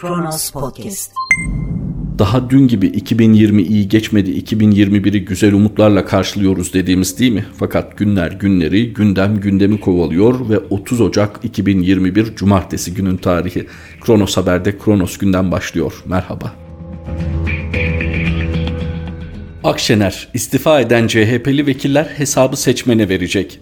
Kronos Podcast. Daha dün gibi 2020 iyi geçmedi, 2021'i güzel umutlarla karşılıyoruz dediğimiz değil mi? Fakat günler günleri, gündem gündemi kovalıyor ve 30 Ocak 2021 Cumartesi günün tarihi. Kronos Haber'de Kronos günden başlıyor. Merhaba. Akşener, istifa eden CHP'li vekiller hesabı seçmene verecek.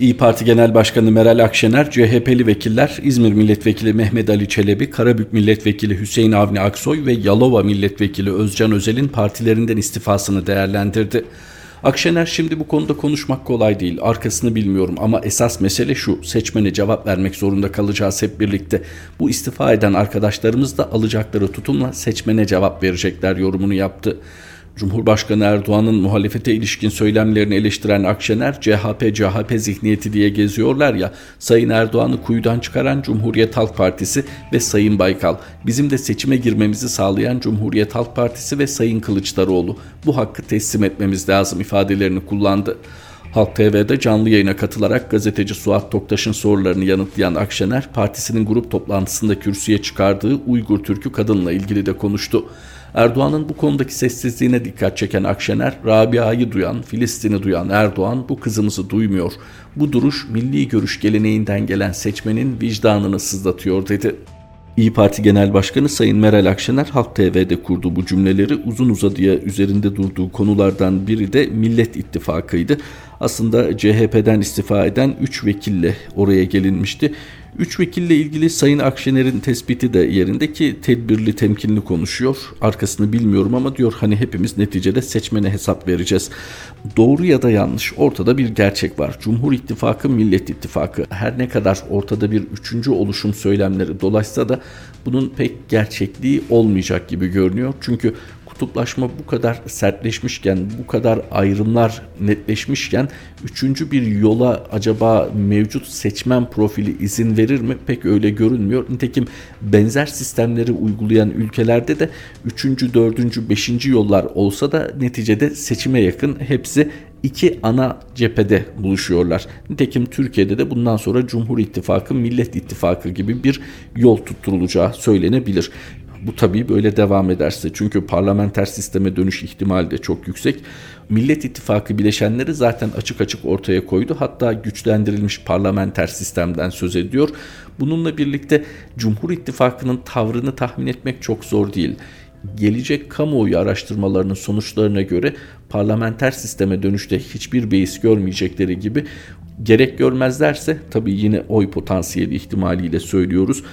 İyi Parti Genel Başkanı Meral Akşener, CHP'li vekiller İzmir Milletvekili Mehmet Ali Çelebi, Karabük Milletvekili Hüseyin Avni Aksoy ve Yalova Milletvekili Özcan Özel'in partilerinden istifasını değerlendirdi. Akşener şimdi bu konuda konuşmak kolay değil. Arkasını bilmiyorum ama esas mesele şu. Seçmene cevap vermek zorunda kalacağız hep birlikte. Bu istifa eden arkadaşlarımız da alacakları tutumla seçmene cevap verecekler yorumunu yaptı. Cumhurbaşkanı Erdoğan'ın muhalefete ilişkin söylemlerini eleştiren Akşener, CHP, CHP zihniyeti diye geziyorlar ya, Sayın Erdoğan'ı kuyudan çıkaran Cumhuriyet Halk Partisi ve Sayın Baykal, bizim de seçime girmemizi sağlayan Cumhuriyet Halk Partisi ve Sayın Kılıçdaroğlu, bu hakkı teslim etmemiz lazım ifadelerini kullandı. Halk TV'de canlı yayına katılarak gazeteci Suat Toktaş'ın sorularını yanıtlayan Akşener, partisinin grup toplantısında kürsüye çıkardığı Uygur Türk'ü kadınla ilgili de konuştu. Erdoğan'ın bu konudaki sessizliğine dikkat çeken Akşener, Rabia'yı duyan, Filistin'i duyan Erdoğan bu kızımızı duymuyor. Bu duruş milli görüş geleneğinden gelen seçmenin vicdanını sızlatıyor dedi. İyi Parti Genel Başkanı Sayın Meral Akşener Halk TV'de kurdu bu cümleleri uzun uzadıya üzerinde durduğu konulardan biri de Millet İttifakı'ydı. Aslında CHP'den istifa eden 3 vekille oraya gelinmişti. Üç vekille ilgili Sayın Akşener'in tespiti de yerinde ki tedbirli temkinli konuşuyor. Arkasını bilmiyorum ama diyor hani hepimiz neticede seçmene hesap vereceğiz. Doğru ya da yanlış ortada bir gerçek var. Cumhur İttifakı Millet İttifakı her ne kadar ortada bir üçüncü oluşum söylemleri dolaysa da bunun pek gerçekliği olmayacak gibi görünüyor. Çünkü kutuplaşma bu kadar sertleşmişken, bu kadar ayrımlar netleşmişken üçüncü bir yola acaba mevcut seçmen profili izin verir mi? Pek öyle görünmüyor. Nitekim benzer sistemleri uygulayan ülkelerde de üçüncü, dördüncü, beşinci yollar olsa da neticede seçime yakın hepsi iki ana cephede buluşuyorlar. Nitekim Türkiye'de de bundan sonra Cumhur İttifakı, Millet İttifakı gibi bir yol tutturulacağı söylenebilir. Bu tabii böyle devam ederse çünkü parlamenter sisteme dönüş ihtimali de çok yüksek. Millet İttifakı bileşenleri zaten açık açık ortaya koydu. Hatta güçlendirilmiş parlamenter sistemden söz ediyor. Bununla birlikte Cumhur İttifakı'nın tavrını tahmin etmek çok zor değil. Gelecek kamuoyu araştırmalarının sonuçlarına göre parlamenter sisteme dönüşte hiçbir beis görmeyecekleri gibi gerek görmezlerse tabii yine oy potansiyeli ihtimaliyle söylüyoruz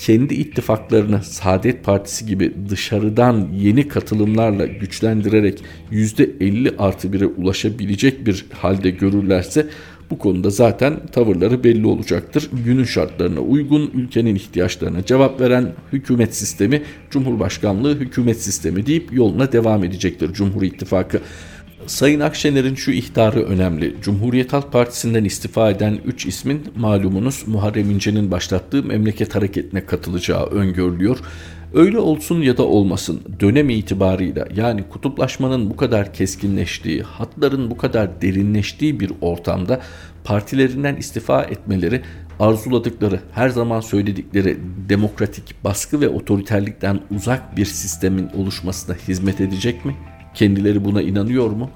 kendi ittifaklarını Saadet Partisi gibi dışarıdan yeni katılımlarla güçlendirerek %50 artı 1'e ulaşabilecek bir halde görürlerse bu konuda zaten tavırları belli olacaktır. Günün şartlarına uygun, ülkenin ihtiyaçlarına cevap veren hükümet sistemi, Cumhurbaşkanlığı hükümet sistemi deyip yoluna devam edecektir Cumhur İttifakı. Sayın Akşener'in şu ihtarı önemli. Cumhuriyet Halk Partisi'nden istifa eden 3 ismin malumunuz Muharrem İnce'nin başlattığı memleket hareketine katılacağı öngörülüyor. Öyle olsun ya da olmasın dönem itibarıyla yani kutuplaşmanın bu kadar keskinleştiği, hatların bu kadar derinleştiği bir ortamda partilerinden istifa etmeleri arzuladıkları, her zaman söyledikleri demokratik baskı ve otoriterlikten uzak bir sistemin oluşmasına hizmet edecek mi? Kendileri buna inanıyor mu?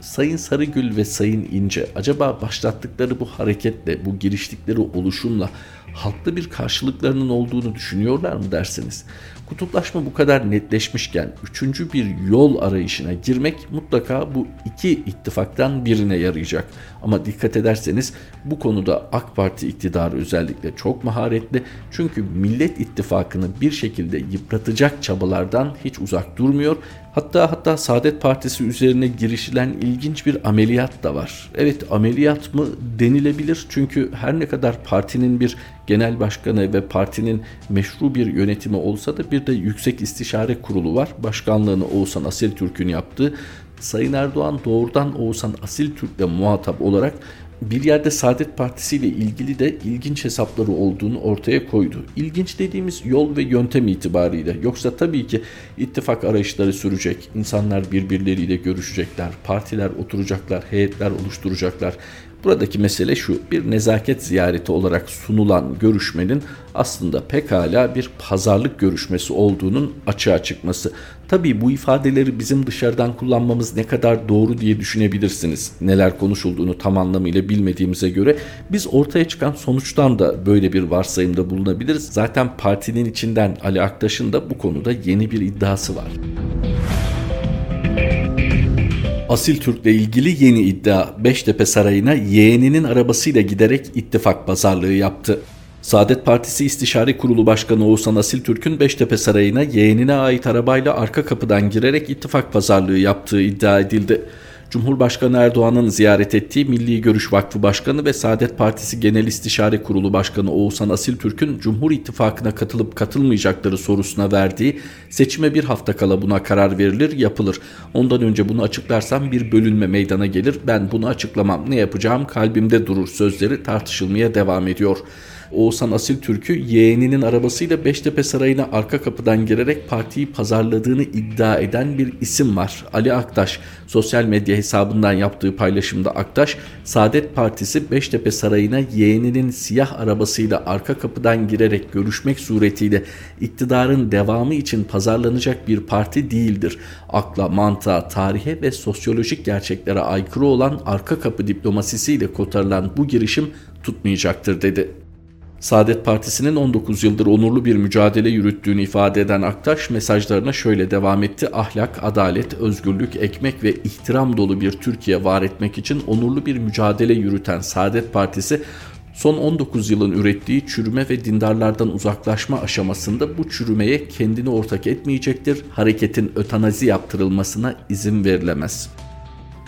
Sayın Sarıgül ve Sayın İnce acaba başlattıkları bu hareketle, bu giriştikleri oluşumla halkta bir karşılıklarının olduğunu düşünüyorlar mı dersiniz? Kutuplaşma bu kadar netleşmişken üçüncü bir yol arayışına girmek mutlaka bu iki ittifaktan birine yarayacak. Ama dikkat ederseniz bu konuda AK Parti iktidarı özellikle çok maharetli. Çünkü Millet İttifakı'nı bir şekilde yıpratacak çabalardan hiç uzak durmuyor. Hatta hatta Saadet Partisi üzerine girişilen ilginç bir ameliyat da var. Evet ameliyat mı denilebilir çünkü her ne kadar partinin bir genel başkanı ve partinin meşru bir yönetimi olsa da bir de Yüksek İstişare Kurulu var. Başkanlığını Oğuzhan Asil Türk'ün yaptığı. Sayın Erdoğan doğrudan Oğuzhan Asil Türk'le muhatap olarak bir yerde Saadet Partisi ile ilgili de ilginç hesapları olduğunu ortaya koydu. İlginç dediğimiz yol ve yöntem itibariyle. Yoksa tabii ki ittifak arayışları sürecek. İnsanlar birbirleriyle görüşecekler. Partiler oturacaklar, heyetler oluşturacaklar. Buradaki mesele şu, bir nezaket ziyareti olarak sunulan görüşmenin aslında pekala bir pazarlık görüşmesi olduğunun açığa çıkması. Tabii bu ifadeleri bizim dışarıdan kullanmamız ne kadar doğru diye düşünebilirsiniz. Neler konuşulduğunu tam anlamıyla bilmediğimize göre biz ortaya çıkan sonuçtan da böyle bir varsayımda bulunabiliriz. Zaten partinin içinden Ali Aktaş'ın da bu konuda yeni bir iddiası var. Asil Türk'le ilgili yeni iddia Beştepe Sarayı'na yeğeninin arabasıyla giderek ittifak pazarlığı yaptı. Saadet Partisi İstişare Kurulu Başkanı Oğuzhan Asil Türk'ün Beştepe Sarayı'na yeğenine ait arabayla arka kapıdan girerek ittifak pazarlığı yaptığı iddia edildi. Cumhurbaşkanı Erdoğan'ın ziyaret ettiği Milli Görüş Vakfı Başkanı ve Saadet Partisi Genel İstişare Kurulu Başkanı Oğuzhan Asil Türk'ün Cumhur İttifakı'na katılıp katılmayacakları sorusuna verdiği seçime bir hafta kala buna karar verilir yapılır. Ondan önce bunu açıklarsam bir bölünme meydana gelir ben bunu açıklamam ne yapacağım kalbimde durur sözleri tartışılmaya devam ediyor. Oğuzhan Asil Türk'ü yeğeninin arabasıyla Beştepe Sarayı'na arka kapıdan girerek partiyi pazarladığını iddia eden bir isim var. Ali Aktaş sosyal medya hesabından yaptığı paylaşımda Aktaş, Saadet Partisi Beştepe Sarayı'na yeğeninin siyah arabasıyla arka kapıdan girerek görüşmek suretiyle iktidarın devamı için pazarlanacak bir parti değildir. Akla, mantığa, tarihe ve sosyolojik gerçeklere aykırı olan arka kapı diplomasisiyle kotarılan bu girişim tutmayacaktır dedi. Saadet Partisi'nin 19 yıldır onurlu bir mücadele yürüttüğünü ifade eden Aktaş mesajlarına şöyle devam etti. Ahlak, adalet, özgürlük, ekmek ve ihtiram dolu bir Türkiye var etmek için onurlu bir mücadele yürüten Saadet Partisi son 19 yılın ürettiği çürüme ve dindarlardan uzaklaşma aşamasında bu çürümeye kendini ortak etmeyecektir. Hareketin ötanazi yaptırılmasına izin verilemez.''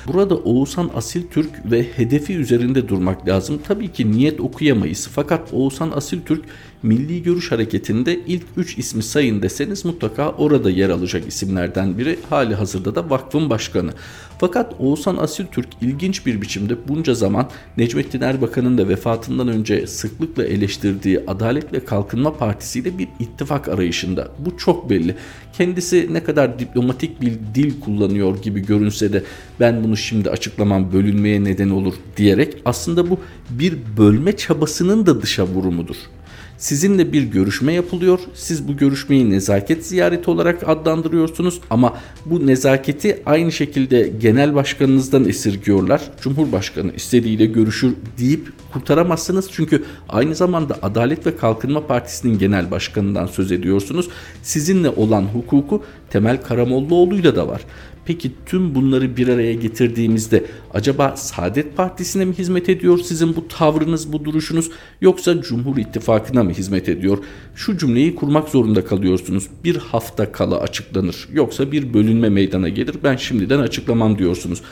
Burada Oğuzhan Asil Türk ve hedefi üzerinde durmak lazım. Tabii ki niyet okuyamayız. Fakat Oğuzhan Asil Türk Milli Görüş Hareketi'nde ilk 3 ismi sayın deseniz mutlaka orada yer alacak isimlerden biri. Hali hazırda da vakfın başkanı. Fakat Oğuzhan Asil Türk ilginç bir biçimde bunca zaman Necmettin Erbakan'ın da vefatından önce sıklıkla eleştirdiği Adalet ve Kalkınma Partisi ile bir ittifak arayışında. Bu çok belli. Kendisi ne kadar diplomatik bir dil kullanıyor gibi görünse de ben bunu şimdi açıklamam bölünmeye neden olur diyerek aslında bu bir bölme çabasının da dışa vurumudur. Sizinle bir görüşme yapılıyor. Siz bu görüşmeyi nezaket ziyareti olarak adlandırıyorsunuz ama bu nezaketi aynı şekilde genel başkanınızdan esirgiyorlar. Cumhurbaşkanı istediğiyle görüşür deyip kurtaramazsınız. Çünkü aynı zamanda Adalet ve Kalkınma Partisi'nin genel başkanından söz ediyorsunuz. Sizinle olan hukuku Temel Karamollaoğlu'yla da var. Peki tüm bunları bir araya getirdiğimizde acaba Saadet Partisi'ne mi hizmet ediyor sizin bu tavrınız, bu duruşunuz yoksa Cumhur İttifakı'na mı hizmet ediyor? Şu cümleyi kurmak zorunda kalıyorsunuz. Bir hafta kala açıklanır yoksa bir bölünme meydana gelir ben şimdiden açıklamam diyorsunuz.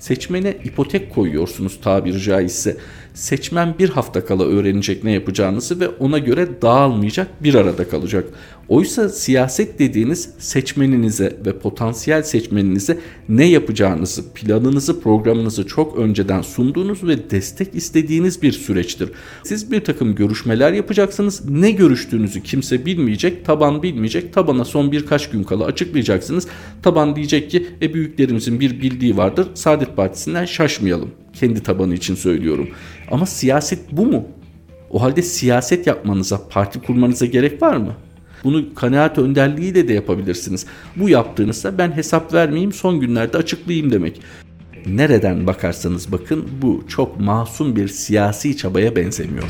Seçmene ipotek koyuyorsunuz tabiri caizse. Seçmen bir hafta kala öğrenecek ne yapacağınızı ve ona göre dağılmayacak bir arada kalacak. Oysa siyaset dediğiniz seçmeninize ve potansiyel seçmeninize ne yapacağınızı, planınızı, programınızı çok önceden sunduğunuz ve destek istediğiniz bir süreçtir. Siz bir takım görüşmeler yapacaksınız. Ne görüştüğünüzü kimse bilmeyecek, taban bilmeyecek. Tabana son birkaç gün kala açıklayacaksınız. Taban diyecek ki e büyüklerimizin bir bildiği vardır. Saadet Partisi'nden şaşmayalım. Kendi tabanı için söylüyorum. Ama siyaset bu mu? O halde siyaset yapmanıza, parti kurmanıza gerek var mı? Bunu kanaat önderliğiyle de yapabilirsiniz. Bu yaptığınızda ben hesap vermeyeyim son günlerde açıklayayım demek. Nereden bakarsanız bakın bu çok masum bir siyasi çabaya benzemiyor.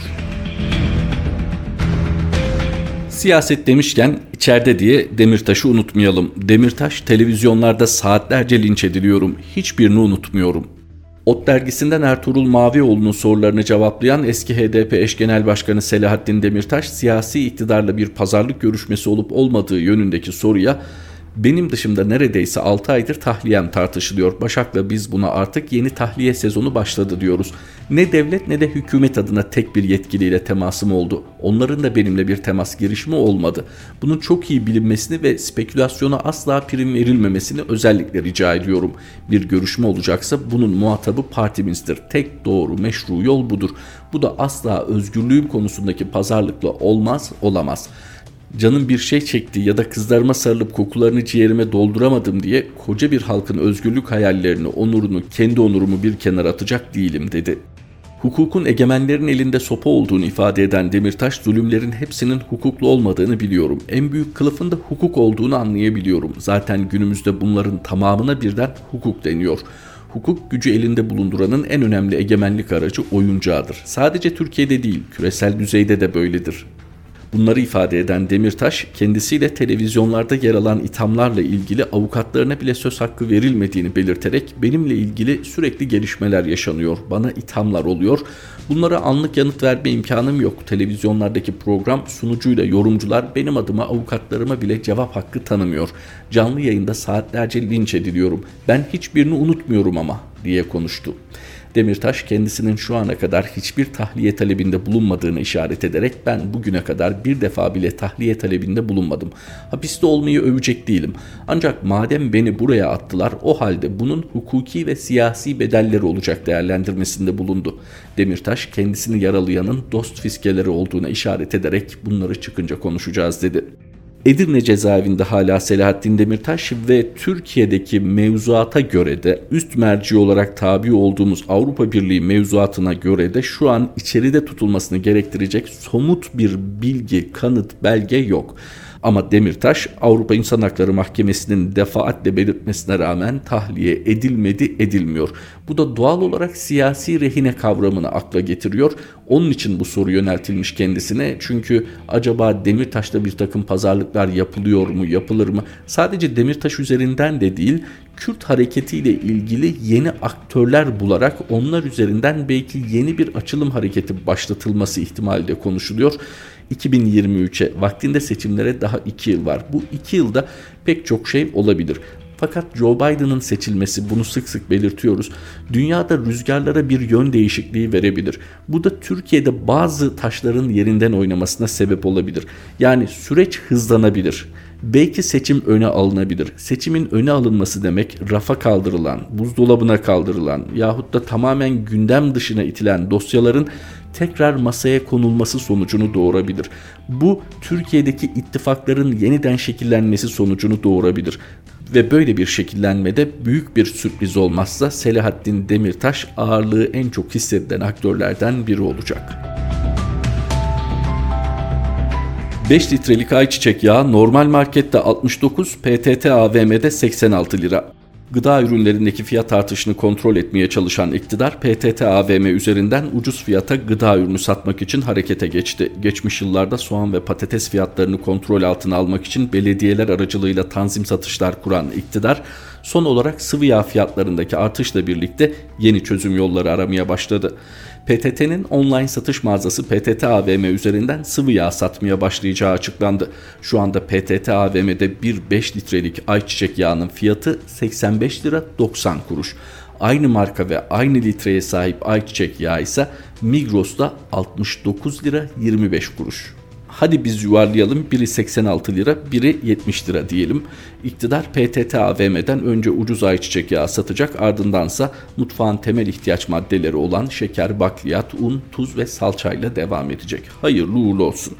Siyaset demişken içeride diye Demirtaş'ı unutmayalım. Demirtaş televizyonlarda saatlerce linç ediliyorum. Hiçbirini unutmuyorum. Ot dergisinden Ertuğrul Mavioğlu'nun sorularını cevaplayan eski HDP eş genel başkanı Selahattin Demirtaş siyasi iktidarla bir pazarlık görüşmesi olup olmadığı yönündeki soruya benim dışımda neredeyse 6 aydır tahliyem tartışılıyor. Başak'la biz buna artık yeni tahliye sezonu başladı diyoruz. Ne devlet ne de hükümet adına tek bir yetkiliyle temasım oldu. Onların da benimle bir temas girişimi olmadı. Bunun çok iyi bilinmesini ve spekülasyona asla prim verilmemesini özellikle rica ediyorum. Bir görüşme olacaksa bunun muhatabı partimizdir. Tek doğru meşru yol budur. Bu da asla özgürlüğüm konusundaki pazarlıkla olmaz olamaz.'' Canım bir şey çekti ya da kızlarıma sarılıp kokularını ciğerime dolduramadım diye koca bir halkın özgürlük hayallerini, onurunu, kendi onurumu bir kenara atacak değilim dedi. Hukukun egemenlerin elinde sopa olduğunu ifade eden Demirtaş, zulümlerin hepsinin hukuklu olmadığını biliyorum. En büyük kılıfın da hukuk olduğunu anlayabiliyorum. Zaten günümüzde bunların tamamına birden hukuk deniyor. Hukuk gücü elinde bulunduranın en önemli egemenlik aracı oyuncağıdır. Sadece Türkiye'de değil, küresel düzeyde de böyledir. Bunları ifade eden Demirtaş, kendisiyle televizyonlarda yer alan ithamlarla ilgili avukatlarına bile söz hakkı verilmediğini belirterek benimle ilgili sürekli gelişmeler yaşanıyor, bana ithamlar oluyor. Bunlara anlık yanıt verme imkanım yok. Televizyonlardaki program sunucuyla yorumcular benim adıma avukatlarıma bile cevap hakkı tanımıyor. Canlı yayında saatlerce linç ediliyorum. Ben hiçbirini unutmuyorum ama diye konuştu. Demirtaş kendisinin şu ana kadar hiçbir tahliye talebinde bulunmadığını işaret ederek ben bugüne kadar bir defa bile tahliye talebinde bulunmadım. Hapiste olmayı övecek değilim. Ancak madem beni buraya attılar o halde bunun hukuki ve siyasi bedelleri olacak değerlendirmesinde bulundu. Demirtaş kendisini yaralayanın dost fiskeleri olduğuna işaret ederek bunları çıkınca konuşacağız dedi. Edirne cezaevinde hala Selahattin Demirtaş ve Türkiye'deki mevzuata göre de üst merci olarak tabi olduğumuz Avrupa Birliği mevzuatına göre de şu an içeride tutulmasını gerektirecek somut bir bilgi, kanıt, belge yok. Ama Demirtaş Avrupa İnsan Hakları Mahkemesi'nin defaatle belirtmesine rağmen tahliye edilmedi edilmiyor. Bu da doğal olarak siyasi rehine kavramını akla getiriyor. Onun için bu soru yöneltilmiş kendisine. Çünkü acaba Demirtaş'ta bir takım pazarlıklar yapılıyor mu, yapılır mı? Sadece Demirtaş üzerinden de değil, Kürt hareketiyle ilgili yeni aktörler bularak onlar üzerinden belki yeni bir açılım hareketi başlatılması ihtimali de konuşuluyor. 2023'e vaktinde seçimlere daha 2 yıl var. Bu 2 yılda pek çok şey olabilir. Fakat Joe Biden'ın seçilmesi bunu sık sık belirtiyoruz. Dünyada rüzgarlara bir yön değişikliği verebilir. Bu da Türkiye'de bazı taşların yerinden oynamasına sebep olabilir. Yani süreç hızlanabilir. Belki seçim öne alınabilir. Seçimin öne alınması demek rafa kaldırılan, buzdolabına kaldırılan yahut da tamamen gündem dışına itilen dosyaların tekrar masaya konulması sonucunu doğurabilir. Bu Türkiye'deki ittifakların yeniden şekillenmesi sonucunu doğurabilir. Ve böyle bir şekillenmede büyük bir sürpriz olmazsa Selahattin Demirtaş ağırlığı en çok hissedilen aktörlerden biri olacak. 5 litrelik ayçiçek yağı normal markette 69, PTT AVM'de 86 lira. Gıda ürünlerindeki fiyat artışını kontrol etmeye çalışan iktidar PTT AVM üzerinden ucuz fiyata gıda ürünü satmak için harekete geçti. Geçmiş yıllarda soğan ve patates fiyatlarını kontrol altına almak için belediyeler aracılığıyla tanzim satışlar kuran iktidar son olarak sıvı yağ fiyatlarındaki artışla birlikte yeni çözüm yolları aramaya başladı. PTT'nin online satış mağazası PTT AVM üzerinden sıvı yağ satmaya başlayacağı açıklandı. Şu anda PTT AVM'de bir 5 litrelik ayçiçek yağının fiyatı 85 lira 90 kuruş. Aynı marka ve aynı litreye sahip ayçiçek yağı ise Migros'ta 69 lira 25 kuruş. Hadi biz yuvarlayalım biri 86 lira biri 70 lira diyelim. İktidar PTT AVM'den önce ucuz ayçiçek yağı satacak ardındansa mutfağın temel ihtiyaç maddeleri olan şeker, bakliyat, un, tuz ve salçayla devam edecek. Hayırlı uğurlu olsun.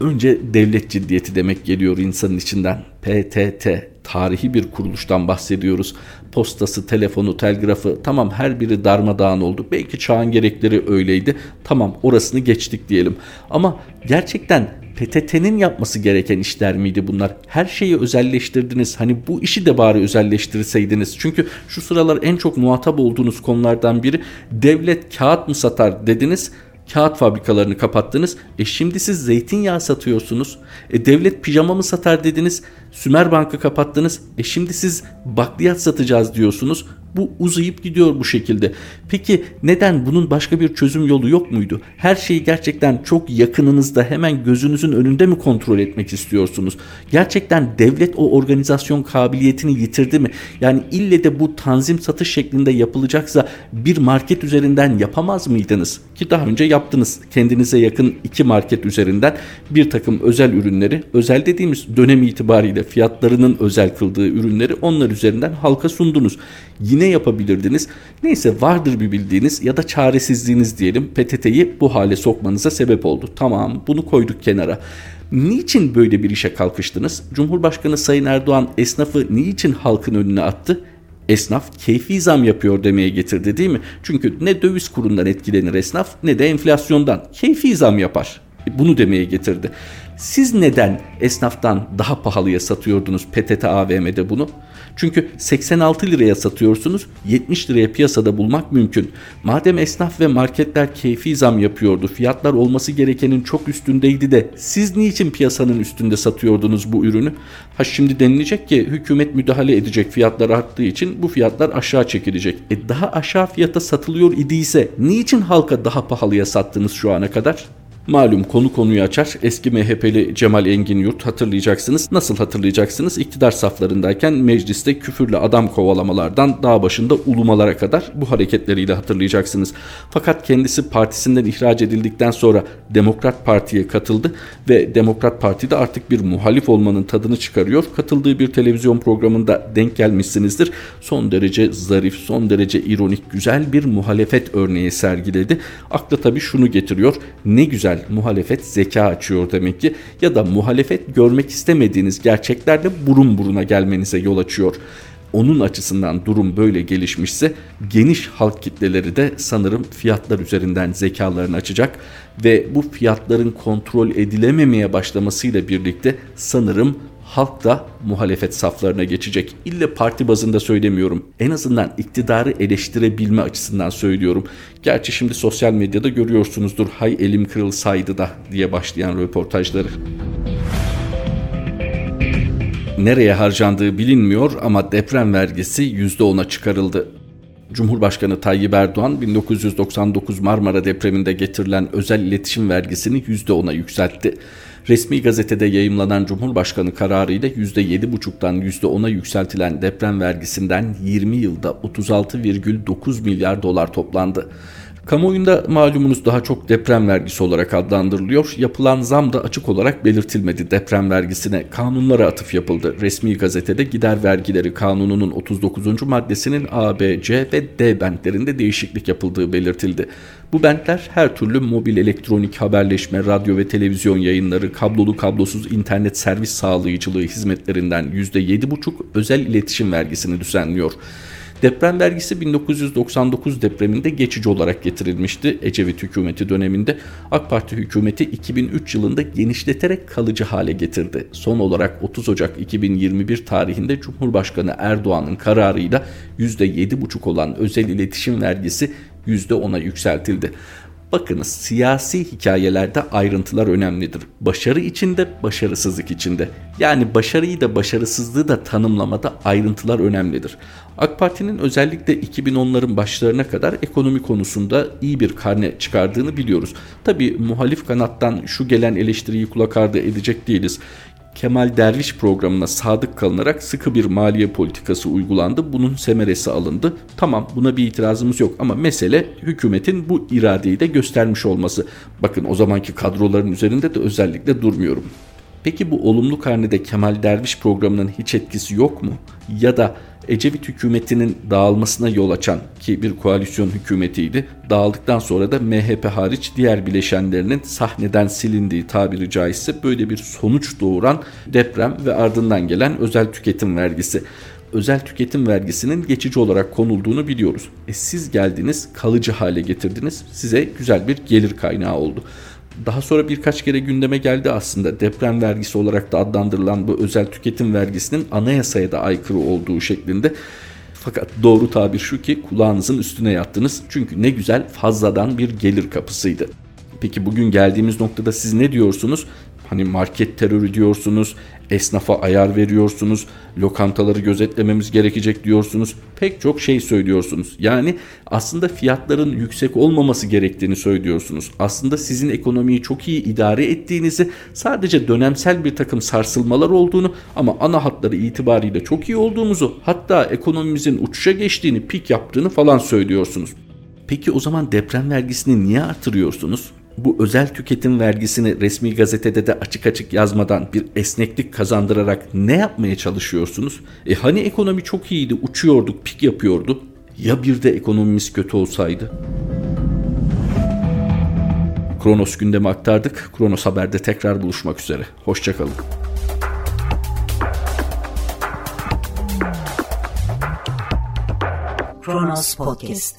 Önce devlet ciddiyeti demek geliyor insanın içinden. PTT tarihi bir kuruluştan bahsediyoruz. Postası, telefonu, telgrafı tamam her biri darmadağın oldu. Belki çağın gerekleri öyleydi. Tamam orasını geçtik diyelim. Ama gerçekten PTT'nin yapması gereken işler miydi bunlar? Her şeyi özelleştirdiniz. Hani bu işi de bari özelleştirseydiniz. Çünkü şu sıralar en çok muhatap olduğunuz konulardan biri devlet kağıt mı satar dediniz kağıt fabrikalarını kapattınız. E şimdi siz zeytinyağı satıyorsunuz. E devlet pijama mı satar dediniz. Sümer Bank'ı kapattınız. E şimdi siz bakliyat satacağız diyorsunuz. Bu uzayıp gidiyor bu şekilde. Peki neden bunun başka bir çözüm yolu yok muydu? Her şeyi gerçekten çok yakınınızda hemen gözünüzün önünde mi kontrol etmek istiyorsunuz? Gerçekten devlet o organizasyon kabiliyetini yitirdi mi? Yani ille de bu tanzim satış şeklinde yapılacaksa bir market üzerinden yapamaz mıydınız? Ki daha önce yaptınız. Kendinize yakın iki market üzerinden bir takım özel ürünleri, özel dediğimiz dönem itibariyle fiyatlarının özel kıldığı ürünleri onlar üzerinden halka sundunuz. Yine yapabilirdiniz. Neyse vardır bir bildiğiniz ya da çaresizliğiniz diyelim PTT'yi bu hale sokmanıza sebep oldu. Tamam bunu koyduk kenara. Niçin böyle bir işe kalkıştınız? Cumhurbaşkanı Sayın Erdoğan esnafı niçin halkın önüne attı? Esnaf keyfi zam yapıyor demeye getirdi değil mi? Çünkü ne döviz kurundan etkilenir esnaf ne de enflasyondan. Keyfi zam yapar. Bunu demeye getirdi. Siz neden esnaftan daha pahalıya satıyordunuz PTT AVM'de bunu? Çünkü 86 liraya satıyorsunuz, 70 liraya piyasada bulmak mümkün. Madem esnaf ve marketler keyfi zam yapıyordu, fiyatlar olması gerekenin çok üstündeydi de siz niçin piyasanın üstünde satıyordunuz bu ürünü? Ha şimdi denilecek ki hükümet müdahale edecek fiyatlar arttığı için bu fiyatlar aşağı çekilecek. E daha aşağı fiyata satılıyor idiyse niçin halka daha pahalıya sattınız şu ana kadar? Malum konu konuyu açar. Eski MHP'li Cemal Engin Yurt hatırlayacaksınız. Nasıl hatırlayacaksınız? İktidar saflarındayken mecliste küfürle adam kovalamalardan dağ başında ulumalara kadar bu hareketleriyle hatırlayacaksınız. Fakat kendisi partisinden ihraç edildikten sonra Demokrat Parti'ye katıldı ve Demokrat Parti'de artık bir muhalif olmanın tadını çıkarıyor. Katıldığı bir televizyon programında denk gelmişsinizdir. Son derece zarif, son derece ironik, güzel bir muhalefet örneği sergiledi. Akla tabii şunu getiriyor. Ne güzel güzel muhalefet zeka açıyor demek ki ya da muhalefet görmek istemediğiniz gerçeklerle burun buruna gelmenize yol açıyor. Onun açısından durum böyle gelişmişse geniş halk kitleleri de sanırım fiyatlar üzerinden zekalarını açacak ve bu fiyatların kontrol edilememeye başlamasıyla birlikte sanırım halk da muhalefet saflarına geçecek. İlle parti bazında söylemiyorum. En azından iktidarı eleştirebilme açısından söylüyorum. Gerçi şimdi sosyal medyada görüyorsunuzdur hay elim kırılsaydı da diye başlayan röportajları. Nereye harcandığı bilinmiyor ama deprem vergisi %10'a çıkarıldı. Cumhurbaşkanı Tayyip Erdoğan 1999 Marmara depreminde getirilen özel iletişim vergisini %10'a yükseltti. Resmi gazetede yayımlanan Cumhurbaşkanı kararıyla %7,5'tan %10'a yükseltilen deprem vergisinden 20 yılda 36,9 milyar dolar toplandı. Kamuoyunda malumunuz daha çok deprem vergisi olarak adlandırılıyor. Yapılan zam da açık olarak belirtilmedi deprem vergisine. Kanunlara atıf yapıldı. Resmi gazetede gider vergileri kanununun 39. maddesinin A, B, C ve D bentlerinde değişiklik yapıldığı belirtildi. Bu bentler her türlü mobil elektronik haberleşme, radyo ve televizyon yayınları, kablolu kablosuz internet servis sağlayıcılığı hizmetlerinden %7,5 özel iletişim vergisini düzenliyor. Deprem vergisi 1999 depreminde geçici olarak getirilmişti. Ecevit hükümeti döneminde AK Parti hükümeti 2003 yılında genişleterek kalıcı hale getirdi. Son olarak 30 Ocak 2021 tarihinde Cumhurbaşkanı Erdoğan'ın kararıyla %7,5 olan özel iletişim vergisi %10'a yükseltildi. Bakınız siyasi hikayelerde ayrıntılar önemlidir. Başarı içinde, başarısızlık içinde. Yani başarıyı da başarısızlığı da tanımlamada ayrıntılar önemlidir. AK Parti'nin özellikle 2010'ların başlarına kadar ekonomi konusunda iyi bir karne çıkardığını biliyoruz. Tabi muhalif kanattan şu gelen eleştiriyi kulak ardı edecek değiliz. Kemal Derviş programına sadık kalınarak sıkı bir maliye politikası uygulandı. Bunun semeresi alındı. Tamam buna bir itirazımız yok ama mesele hükümetin bu iradeyi de göstermiş olması. Bakın o zamanki kadroların üzerinde de özellikle durmuyorum. Peki bu olumlu karnede Kemal Derviş programının hiç etkisi yok mu? Ya da Ecevit hükümetinin dağılmasına yol açan ki bir koalisyon hükümetiydi. Dağıldıktan sonra da MHP hariç diğer bileşenlerinin sahneden silindiği tabiri caizse böyle bir sonuç doğuran deprem ve ardından gelen özel tüketim vergisi özel tüketim vergisinin geçici olarak konulduğunu biliyoruz. E siz geldiniz, kalıcı hale getirdiniz. Size güzel bir gelir kaynağı oldu. Daha sonra birkaç kere gündeme geldi aslında deprem vergisi olarak da adlandırılan bu özel tüketim vergisinin anayasaya da aykırı olduğu şeklinde. Fakat doğru tabir şu ki kulağınızın üstüne yattınız. Çünkü ne güzel fazladan bir gelir kapısıydı. Peki bugün geldiğimiz noktada siz ne diyorsunuz? Hani market terörü diyorsunuz, esnafa ayar veriyorsunuz, lokantaları gözetlememiz gerekecek diyorsunuz. Pek çok şey söylüyorsunuz. Yani aslında fiyatların yüksek olmaması gerektiğini söylüyorsunuz. Aslında sizin ekonomiyi çok iyi idare ettiğinizi, sadece dönemsel bir takım sarsılmalar olduğunu ama ana hatları itibariyle çok iyi olduğumuzu, hatta ekonomimizin uçuşa geçtiğini, pik yaptığını falan söylüyorsunuz. Peki o zaman deprem vergisini niye artırıyorsunuz? Bu özel tüketim vergisini resmi gazetede de açık açık yazmadan bir esneklik kazandırarak ne yapmaya çalışıyorsunuz? E hani ekonomi çok iyiydi, uçuyorduk, pik yapıyordu. Ya bir de ekonomimiz kötü olsaydı? Kronos gündemi aktardık. Kronos Haber'de tekrar buluşmak üzere. Hoşçakalın. Kronos Podcast